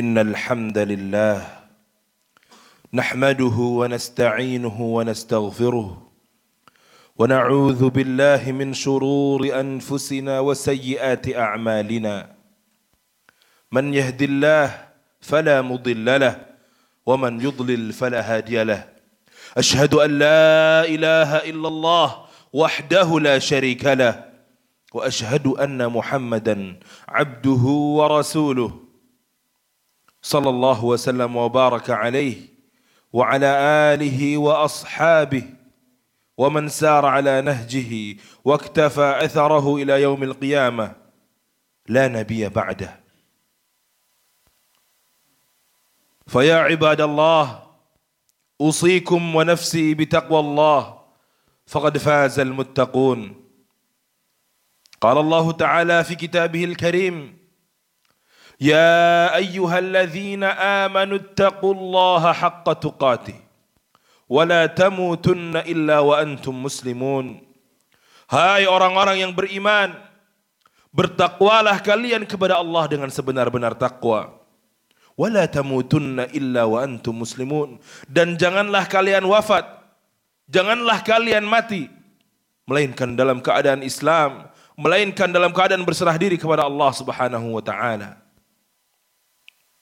إن الحمد لله نحمده ونستعينه ونستغفره ونعوذ بالله من شرور أنفسنا وسيئات أعمالنا. من يهد الله فلا مضل له ومن يضلل فلا هادي له. أشهد أن لا إله إلا الله وحده لا شريك له وأشهد أن محمدا عبده ورسوله. صلى الله وسلم وبارك عليه وعلى آله وأصحابه ومن سار على نهجه واكتفى إثره إلى يوم القيامة. لا نبي بعده. فيا عباد الله أوصيكم ونفسي بتقوى الله فقد فاز المتقون. قال الله تعالى في كتابه الكريم يا ايها الذين امنوا اتقوا الله حق تقاته ولا تموتن الا وانتم مسلمون Hai orang-orang yang beriman bertakwalah kalian kepada Allah dengan sebenar-benar takwa wala tamutunna illa wa antum muslimun dan janganlah kalian wafat janganlah kalian mati melainkan dalam keadaan Islam melainkan dalam keadaan berserah diri kepada Allah Subhanahu wa taala.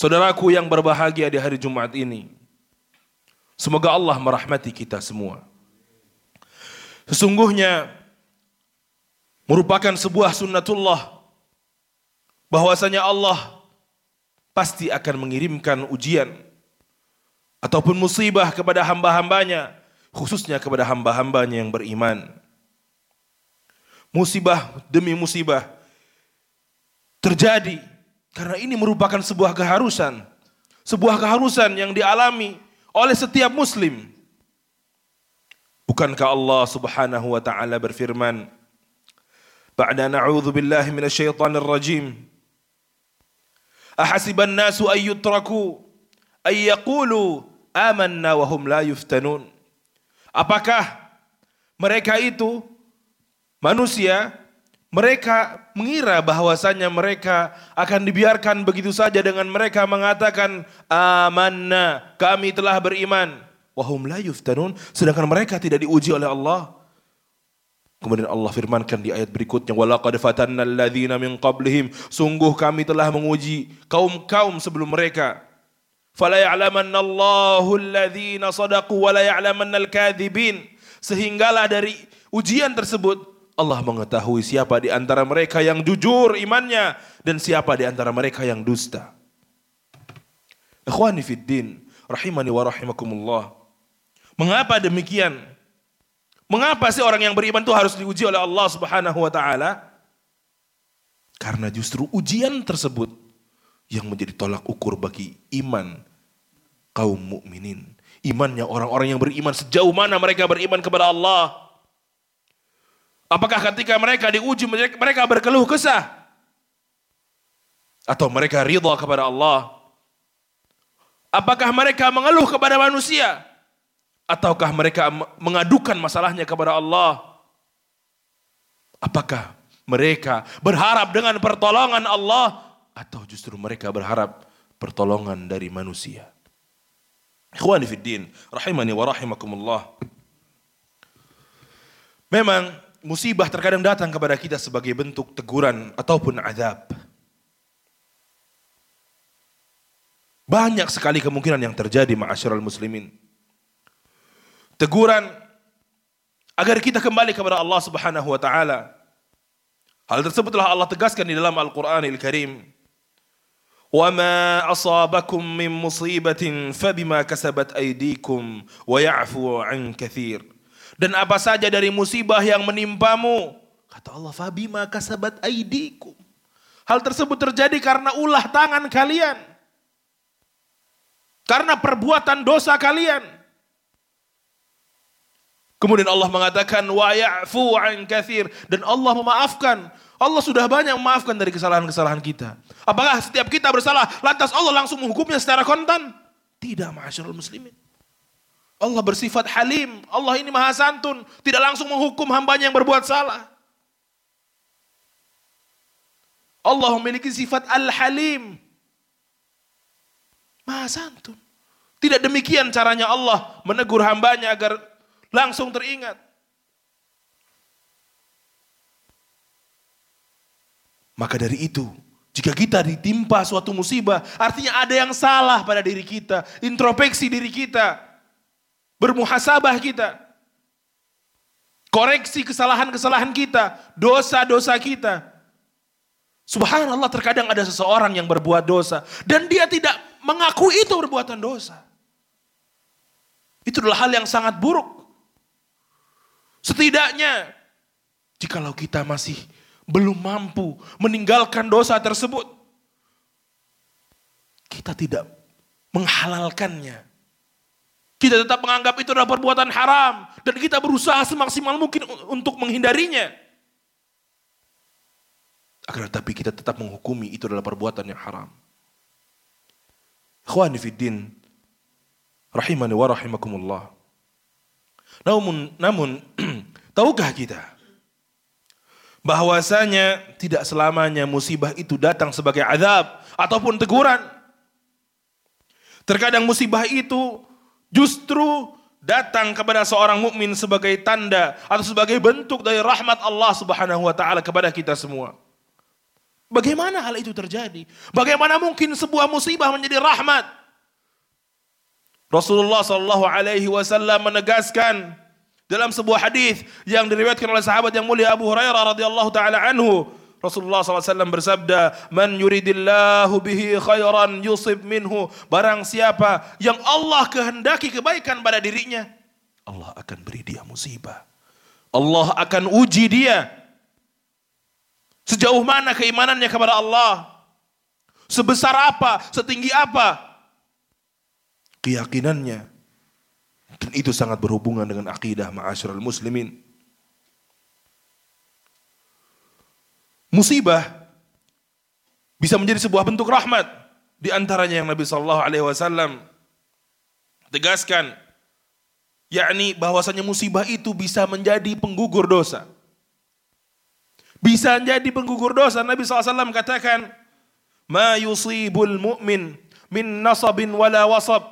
Saudaraku yang berbahagia di hari Jumat ini Semoga Allah merahmati kita semua Sesungguhnya merupakan sebuah sunnatullah bahwasanya Allah pasti akan mengirimkan ujian ataupun musibah kepada hamba-hambanya, khususnya kepada hamba-hambanya yang beriman. Musibah demi musibah terjadi karena ini merupakan sebuah keharusan, sebuah keharusan yang dialami oleh setiap muslim. Bukankah Allah Subhanahu wa taala berfirman, "Ba'da na'udzu billahi minasyaitonir rajim." Ahasiban nasu ayyutraku ayyaqulu amanna wa hum la yuftanun. Apakah mereka itu manusia mereka mengira bahwasanya mereka akan dibiarkan begitu saja dengan mereka mengatakan amanna kami telah beriman. Wahum la yuftanun sedangkan mereka tidak diuji oleh Allah. Kemudian Allah firmankan di ayat berikutnya walaqad fatanna alladzina min qablihim. Sungguh kami telah menguji kaum-kaum sebelum mereka. Fala ya'lamanna Allahu alladzina sadaqu wa la ya'lamanna al-kadzibin sehinggalah dari ujian tersebut Allah mengetahui siapa di antara mereka yang jujur imannya dan siapa di antara mereka yang dusta. Ikhwani fid din, rahimani wa rahimakumullah. Mengapa demikian? Mengapa sih orang yang beriman itu harus diuji oleh Allah Subhanahu wa taala? Karena justru ujian tersebut yang menjadi tolak ukur bagi iman kaum mukminin. Imannya orang-orang yang beriman sejauh mana mereka beriman kepada Allah. Apakah ketika mereka diuji mereka berkeluh kesah? Atau mereka ridha kepada Allah? Apakah mereka mengeluh kepada manusia? Ataukah mereka mengadukan masalahnya kepada Allah? Apakah mereka berharap dengan pertolongan Allah atau justru mereka berharap pertolongan dari manusia? Ikhwani fid din, rahimani wa rahimakumullah. Memang musibah terkadang datang kepada kita sebagai bentuk teguran ataupun azab. Banyak sekali kemungkinan yang terjadi ma'asyiral muslimin. Teguran agar kita kembali kepada Allah Subhanahu wa taala. Hal tersebut telah Allah tegaskan di dalam Al-Qur'anil Karim. وما أصابكم من مصيبة فبما كسبت أيديكم ويعفو عن كثير dan apa saja dari musibah yang menimpamu kata Allah fabima kasabat aidikum hal tersebut terjadi karena ulah tangan kalian karena perbuatan dosa kalian kemudian Allah mengatakan wa ya'fu an kathir dan Allah memaafkan Allah sudah banyak memaafkan dari kesalahan-kesalahan kita. Apakah setiap kita bersalah, lantas Allah langsung menghukumnya secara kontan? Tidak, masyarakat muslimin. Allah bersifat halim. Allah ini maha santun. Tidak langsung menghukum hambanya yang berbuat salah. Allah memiliki sifat al-halim. Maha santun. Tidak demikian caranya Allah menegur hambanya agar langsung teringat. Maka dari itu, jika kita ditimpa suatu musibah, artinya ada yang salah pada diri kita, introspeksi diri kita, bermuhasabah kita, koreksi kesalahan-kesalahan kita, dosa-dosa kita. Subhanallah terkadang ada seseorang yang berbuat dosa dan dia tidak mengaku itu perbuatan dosa. Itu adalah hal yang sangat buruk. Setidaknya jikalau kita masih belum mampu meninggalkan dosa tersebut, kita tidak menghalalkannya. Kita tetap menganggap itu adalah perbuatan haram dan kita berusaha semaksimal mungkin untuk menghindarinya. Akan tetapi kita tetap menghukumi itu adalah perbuatan yang haram. Ikhwani fiddin, rahimani wa rahimakumullah. Namun, namun tahukah kita bahwasanya tidak selamanya musibah itu datang sebagai azab ataupun teguran. Terkadang musibah itu justru datang kepada seorang mukmin sebagai tanda atau sebagai bentuk dari rahmat Allah Subhanahu wa taala kepada kita semua. Bagaimana hal itu terjadi? Bagaimana mungkin sebuah musibah menjadi rahmat? Rasulullah sallallahu alaihi wasallam menegaskan dalam sebuah hadis yang diriwayatkan oleh sahabat yang mulia Abu Hurairah radhiyallahu taala anhu, Rasulullah SAW bersabda, Man yuridillahu bihi khairan yusib minhu. Barang siapa yang Allah kehendaki kebaikan pada dirinya, Allah akan beri dia musibah. Allah akan uji dia. Sejauh mana keimanannya kepada Allah. Sebesar apa, setinggi apa. Keyakinannya dan itu sangat berhubungan dengan akidah ma'asyiral muslimin. musibah bisa menjadi sebuah bentuk rahmat di antaranya yang Nabi Shallallahu alaihi wasallam tegaskan yakni bahwasanya musibah itu bisa menjadi penggugur dosa. Bisa menjadi penggugur dosa. Nabi SAW katakan, "Ma yusibul mu'min min nasabin wala wasab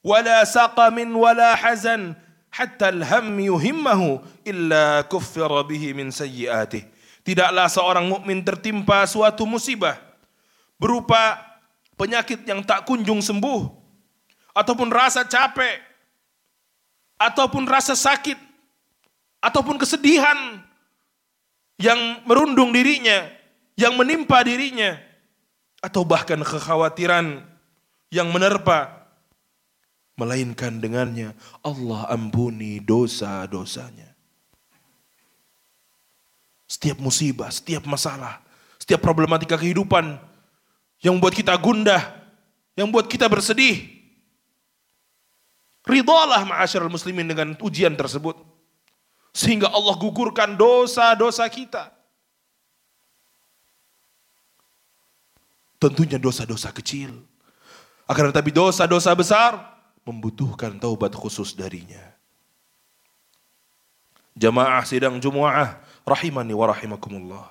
wala saqamin wala hazan hatta alham yuhimmahu illa kuffira bihi min sayyi'atihi." Tidaklah seorang mukmin tertimpa suatu musibah berupa penyakit yang tak kunjung sembuh ataupun rasa capek ataupun rasa sakit ataupun kesedihan yang merundung dirinya, yang menimpa dirinya atau bahkan kekhawatiran yang menerpa melainkan dengannya Allah ampuni dosa-dosanya. Setiap musibah, setiap masalah, setiap problematika kehidupan yang membuat kita gundah, yang membuat kita bersedih. Ridhalah ma'asyiral muslimin dengan ujian tersebut. Sehingga Allah gugurkan dosa-dosa kita. Tentunya dosa-dosa kecil. Akan tetapi dosa-dosa besar membutuhkan taubat khusus darinya. Jamaah sidang Jumu'ah rahimani wa rahimakumullah.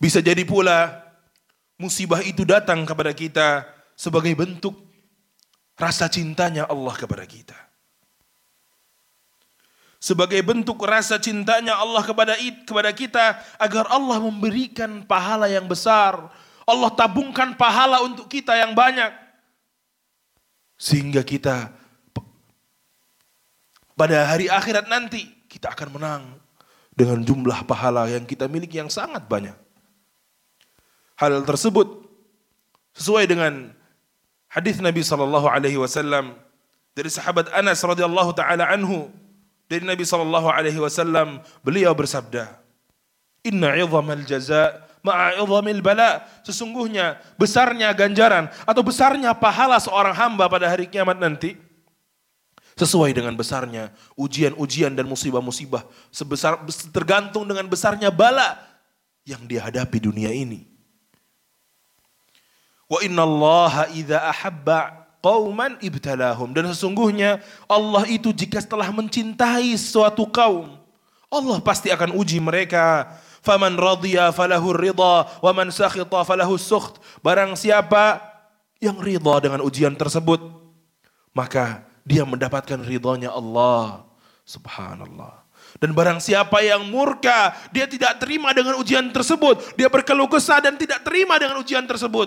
Bisa jadi pula musibah itu datang kepada kita sebagai bentuk rasa cintanya Allah kepada kita. Sebagai bentuk rasa cintanya Allah kepada kepada kita agar Allah memberikan pahala yang besar Allah tabungkan pahala untuk kita yang banyak. Sehingga kita pada hari akhirat nanti kita akan menang dengan jumlah pahala yang kita miliki yang sangat banyak. Hal tersebut sesuai dengan hadis Nabi sallallahu alaihi wasallam dari sahabat Anas radhiyallahu taala anhu dari Nabi sallallahu alaihi wasallam beliau bersabda Inna 'idhamal jaza ma'a bala sesungguhnya besarnya ganjaran atau besarnya pahala seorang hamba pada hari kiamat nanti sesuai dengan besarnya ujian-ujian dan musibah-musibah sebesar tergantung dengan besarnya bala yang dihadapi dunia ini. Wa inna Allah idza ahabba qauman ibtalahum dan sesungguhnya Allah itu jika setelah mencintai suatu kaum Allah pasti akan uji mereka. Faman radiya falahu ridha wa man sakhita falahu sukht. Barang siapa yang ridha dengan ujian tersebut, maka dia mendapatkan ridhonya Allah. Subhanallah. Dan barang siapa yang murka, dia tidak terima dengan ujian tersebut. Dia berkeluh kesah dan tidak terima dengan ujian tersebut.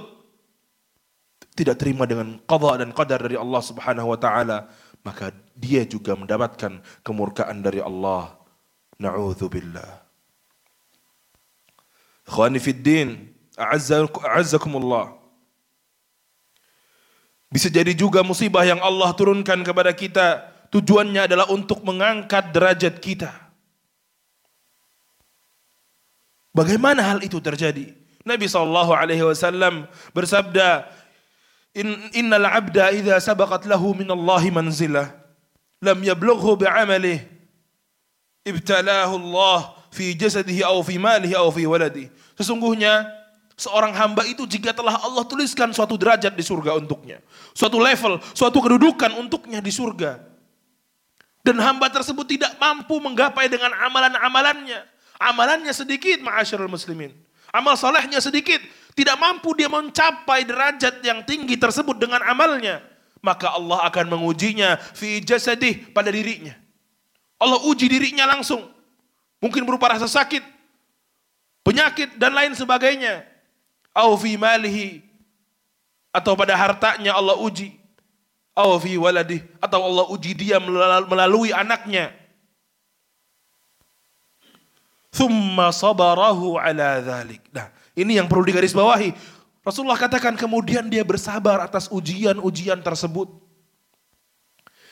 Tidak terima dengan qadha dan qadar dari Allah subhanahu wa ta'ala. Maka dia juga mendapatkan kemurkaan dari Allah. Na'udzubillah. Ikhwani fid din. Bisa jadi juga musibah yang Allah turunkan kepada kita tujuannya adalah untuk mengangkat derajat kita. Bagaimana hal itu terjadi? Nabi sallallahu alaihi wasallam bersabda, In, "Innal 'abda idza sabaqat lahu min Allah manzilah lam yablughu bi'amalihi ibtalahu Allah fi jasadihi aw fi malihi aw fi waladihi." Sesungguhnya Seorang hamba itu jika telah Allah tuliskan suatu derajat di surga untuknya. Suatu level, suatu kedudukan untuknya di surga. Dan hamba tersebut tidak mampu menggapai dengan amalan-amalannya. Amalannya sedikit ma'asyarul muslimin. Amal salehnya sedikit. Tidak mampu dia mencapai derajat yang tinggi tersebut dengan amalnya. Maka Allah akan mengujinya fi jasadih pada dirinya. Allah uji dirinya langsung. Mungkin berupa rasa sakit, penyakit dan lain sebagainya au fi malihi. Atau pada hartanya Allah uji. Au fi waladi atau Allah uji dia melalui anaknya. Thumma sabarahu ala dhalik. Nah ini yang perlu digarisbawahi. Rasulullah katakan kemudian dia bersabar atas ujian-ujian tersebut.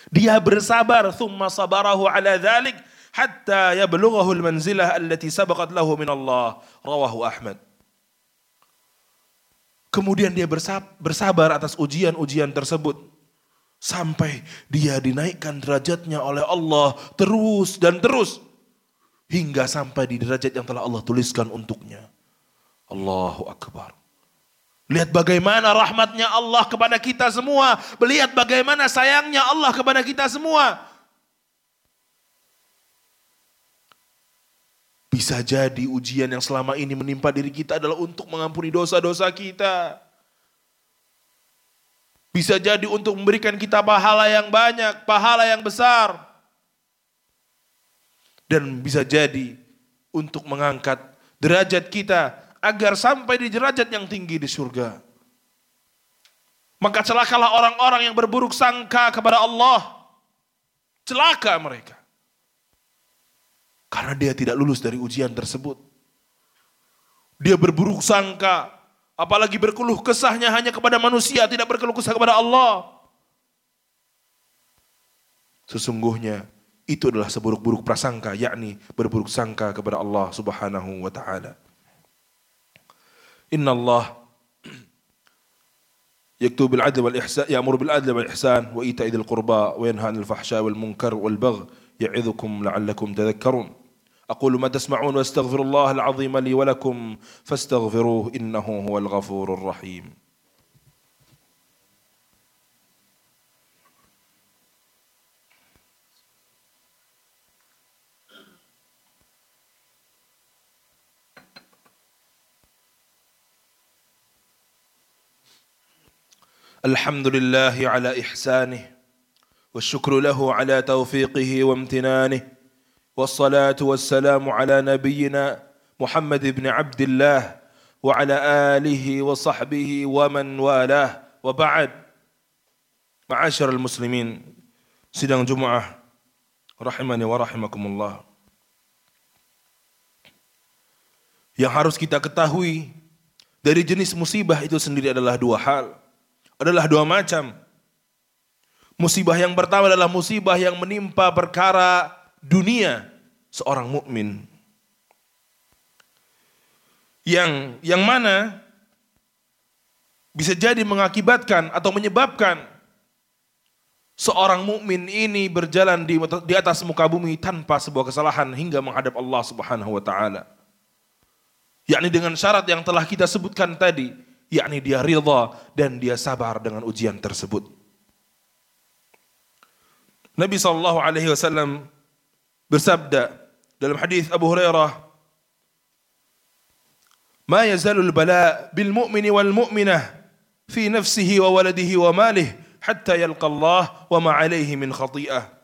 Dia bersabar. Thumma sabarahu ala dhalik. Hatta yablughahu al-manzilah allati sabaqat lahu min Allah. Rawahu Ahmad Kemudian dia bersabar atas ujian-ujian tersebut. Sampai dia dinaikkan derajatnya oleh Allah terus dan terus. Hingga sampai di derajat yang telah Allah tuliskan untuknya. Allahu Akbar. Lihat bagaimana rahmatnya Allah kepada kita semua. Melihat bagaimana sayangnya Allah kepada kita semua. Bisa jadi ujian yang selama ini menimpa diri kita adalah untuk mengampuni dosa-dosa kita. Bisa jadi untuk memberikan kita pahala yang banyak, pahala yang besar. Dan bisa jadi untuk mengangkat derajat kita agar sampai di derajat yang tinggi di surga. Maka celakalah orang-orang yang berburuk sangka kepada Allah. Celaka mereka. Karena dia tidak lulus dari ujian tersebut. Dia berburuk sangka, apalagi berkeluh kesahnya hanya kepada manusia, tidak berkeluh kesah kepada Allah. Sesungguhnya itu adalah seburuk-buruk prasangka, yakni berburuk sangka kepada Allah Subhanahu wa taala. Inna Allah يكتب بالعدل والإحسان يأمر بالعدل والإحسان وإيتاء ذي القربى وينهى عن الفحشاء والمنكر والبغي يعظكم لعلكم تذكرون أقول ما تسمعون واستغفر الله العظيم لي ولكم فاستغفروه إنه هو الغفور الرحيم. الحمد لله على إحسانه والشكر له على توفيقه وامتنانه والصلاة والسلام على نبينا محمد بن عبد الله وعلى آله وصحبه ومن والاه وبعد معاشر المسلمين sidang Jumat rahimani wa rahimakumullah yang harus kita ketahui dari jenis musibah itu sendiri adalah dua hal adalah dua macam musibah yang pertama adalah musibah yang menimpa perkara dunia seorang mukmin yang yang mana bisa jadi mengakibatkan atau menyebabkan seorang mukmin ini berjalan di, di atas muka bumi tanpa sebuah kesalahan hingga menghadap Allah Subhanahu wa taala. Yakni dengan syarat yang telah kita sebutkan tadi, yakni dia ridha dan dia sabar dengan ujian tersebut. Nabi sallallahu alaihi wasallam bersabda dalam hadis Abu Hurairah ما يزال البلاء بالمؤمن والمؤمنة في نفسه وولده وماله حتى يلقى الله وما عليه من خطيئة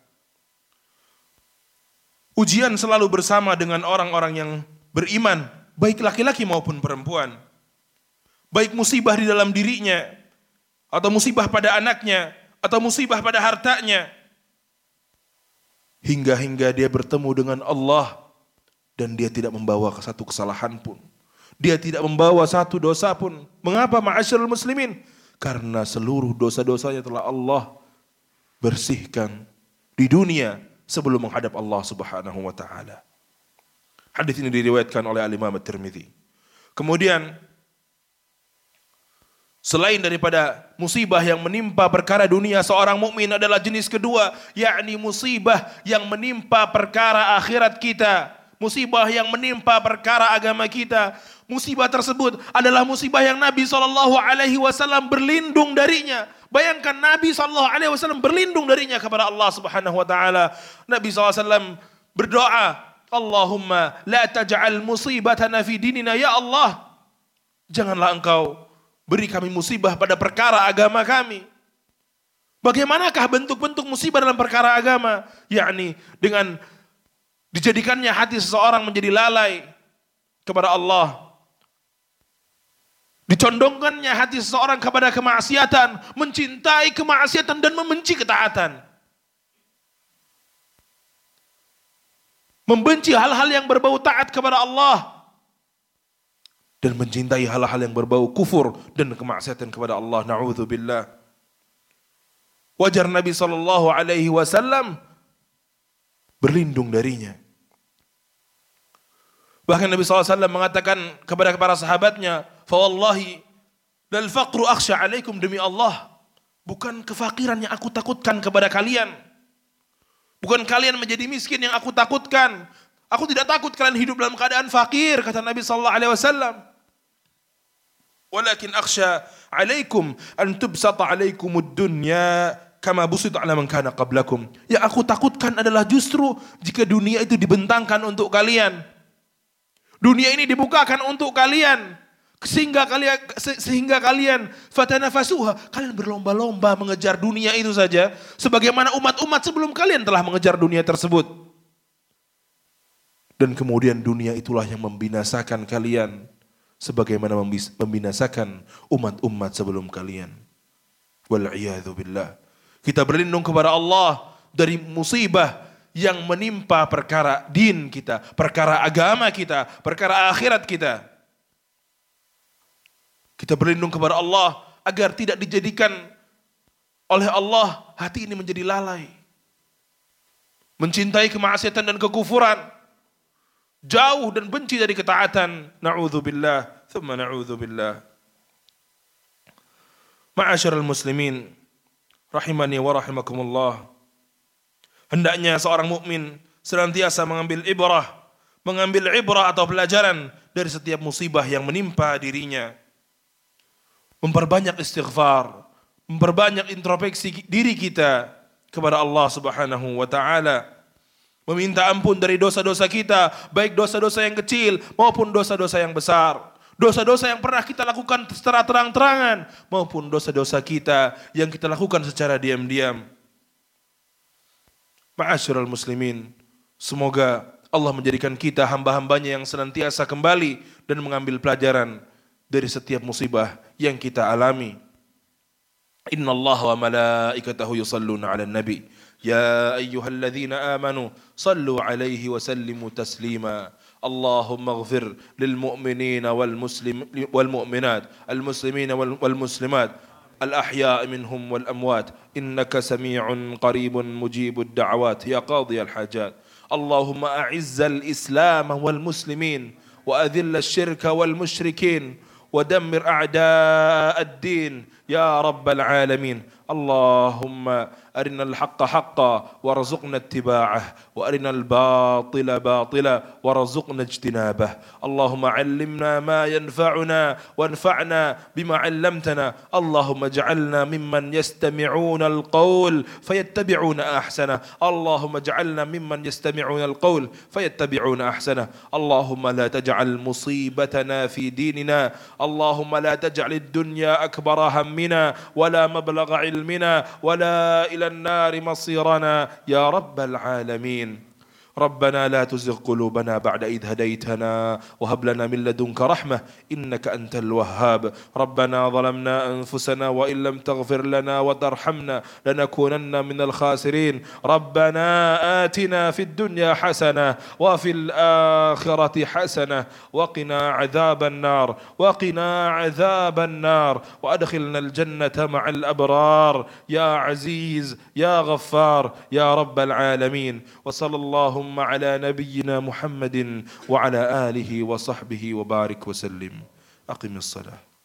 Ujian selalu bersama dengan orang-orang yang beriman, baik laki-laki maupun perempuan. Baik musibah di dalam dirinya, atau musibah pada anaknya, atau musibah pada hartanya. Hingga-hingga dia bertemu dengan Allah dan dia tidak membawa satu kesalahan pun. Dia tidak membawa satu dosa pun. Mengapa ma'asyarul muslimin? Karena seluruh dosa-dosanya telah Allah bersihkan di dunia sebelum menghadap Allah Subhanahu wa taala. Hadis ini diriwayatkan oleh Al-Imam At-Tirmizi. Kemudian Selain daripada musibah yang menimpa perkara dunia seorang mukmin adalah jenis kedua, yakni musibah yang menimpa perkara akhirat kita, musibah yang menimpa perkara agama kita. Musibah tersebut adalah musibah yang Nabi Shallallahu Alaihi Wasallam berlindung darinya. Bayangkan Nabi Shallallahu Alaihi Wasallam berlindung darinya kepada Allah Subhanahu Wa Taala. Nabi SAW berdoa, Allahumma la taj'al musibatana fi dinina ya Allah. Janganlah engkau beri kami musibah pada perkara agama kami. Bagaimanakah bentuk-bentuk musibah dalam perkara agama? Yakni dengan dijadikannya hati seseorang menjadi lalai kepada Allah Dicondongkannya hati seseorang kepada kemaksiatan, mencintai kemaksiatan dan membenci ketaatan. Membenci hal-hal yang berbau taat kepada Allah dan mencintai hal-hal yang berbau kufur dan kemaksiatan kepada Allah. Nauzubillah. Wajar Nabi sallallahu alaihi wasallam berlindung darinya. Bahkan Nabi SAW mengatakan kepada para sahabatnya, Fawallahi lal faqru akhsha alaikum demi Allah. Bukan kefakiran yang aku takutkan kepada kalian. Bukan kalian menjadi miskin yang aku takutkan. Aku tidak takut kalian hidup dalam keadaan fakir, kata Nabi sallallahu alaihi wasallam. Walakin akhsha alaikum an alaikumud dunya kama busit ala man kana qablakum. Yang aku takutkan adalah justru jika dunia itu dibentangkan untuk kalian Dunia ini dibukakan untuk kalian sehingga kalian sehingga kalian fatanafasuha kalian berlomba-lomba mengejar dunia itu saja sebagaimana umat-umat sebelum kalian telah mengejar dunia tersebut dan kemudian dunia itulah yang membinasakan kalian sebagaimana membinasakan umat-umat sebelum kalian wal billah kita berlindung kepada Allah dari musibah yang menimpa perkara din kita, perkara agama kita, perkara akhirat kita. Kita berlindung kepada Allah agar tidak dijadikan oleh Allah hati ini menjadi lalai. Mencintai kemaksiatan dan kekufuran. Jauh dan benci dari ketaatan. Na'udzubillah. Thumma na'udzubillah. Ma'asyarul muslimin. Rahimani wa rahimakumullah. Hendaknya seorang mukmin senantiasa mengambil ibrah, mengambil ibrah atau pelajaran dari setiap musibah yang menimpa dirinya. Memperbanyak istighfar, memperbanyak introspeksi diri kita kepada Allah Subhanahu wa taala. Meminta ampun dari dosa-dosa kita, baik dosa-dosa yang kecil maupun dosa-dosa yang besar. Dosa-dosa yang pernah kita lakukan secara terang-terangan maupun dosa-dosa kita yang kita lakukan secara diam-diam. Ma'asyiral muslimin, semoga Allah menjadikan kita hamba-hambanya yang senantiasa kembali dan mengambil pelajaran dari setiap musibah yang kita alami. Inna Allah wa malaikatahu yusalluna ala nabi. Ya ayyuhalladzina amanu sallu alaihi wa sallimu taslima. اللهم اغفر للمؤمنين والمسلم والمؤمنات المسلمين والمسلمات الأحياء منهم والأموات. إنك سميع قريب مجيب الدعوات. يا قاضي الحاجات. اللهم أعز الإسلام والمسلمين وأذل الشرك والمشركين ودمر أعداء الدين يا رب العالمين. اللهم أرنا الحق حقا وارزقنا اتباعه وأرنا الباطل باطلا وارزقنا اجتنابه. اللهم علمنا ما ينفعنا وانفعنا بما علمتنا. اللهم اجعلنا ممن يستمعون القول فيتبعون أحسنه. اللهم اجعلنا ممن يستمعون القول فيتبعون أحسنه. اللهم لا تجعل مصيبتنا في ديننا. اللهم لا تجعل الدنيا أكبر همنا ولا مبلغ علمنا ولا إلى النار مصيرنا. يا رب العالمين. ربنا لا تزغ قلوبنا بعد إذ هديتنا وهب لنا من لدنك رحمة إنك أنت الوهاب. ربنا ظلمنا أنفسنا وإن لم تغفر لنا وترحمنا لنكونن من الخاسرين. ربنا آتنا في الدنيا حسنة وفي الآخرة حسنة وقنا عذاب النار وقنا عذاب النار. وأدخلنا الجنة مع الأبرار. يا عزيز يا غفار يا رب العالمين. وصلى الله اللهم على نبينا محمد وعلى آله وصحبه وبارك وسلم. أقم الصلاة.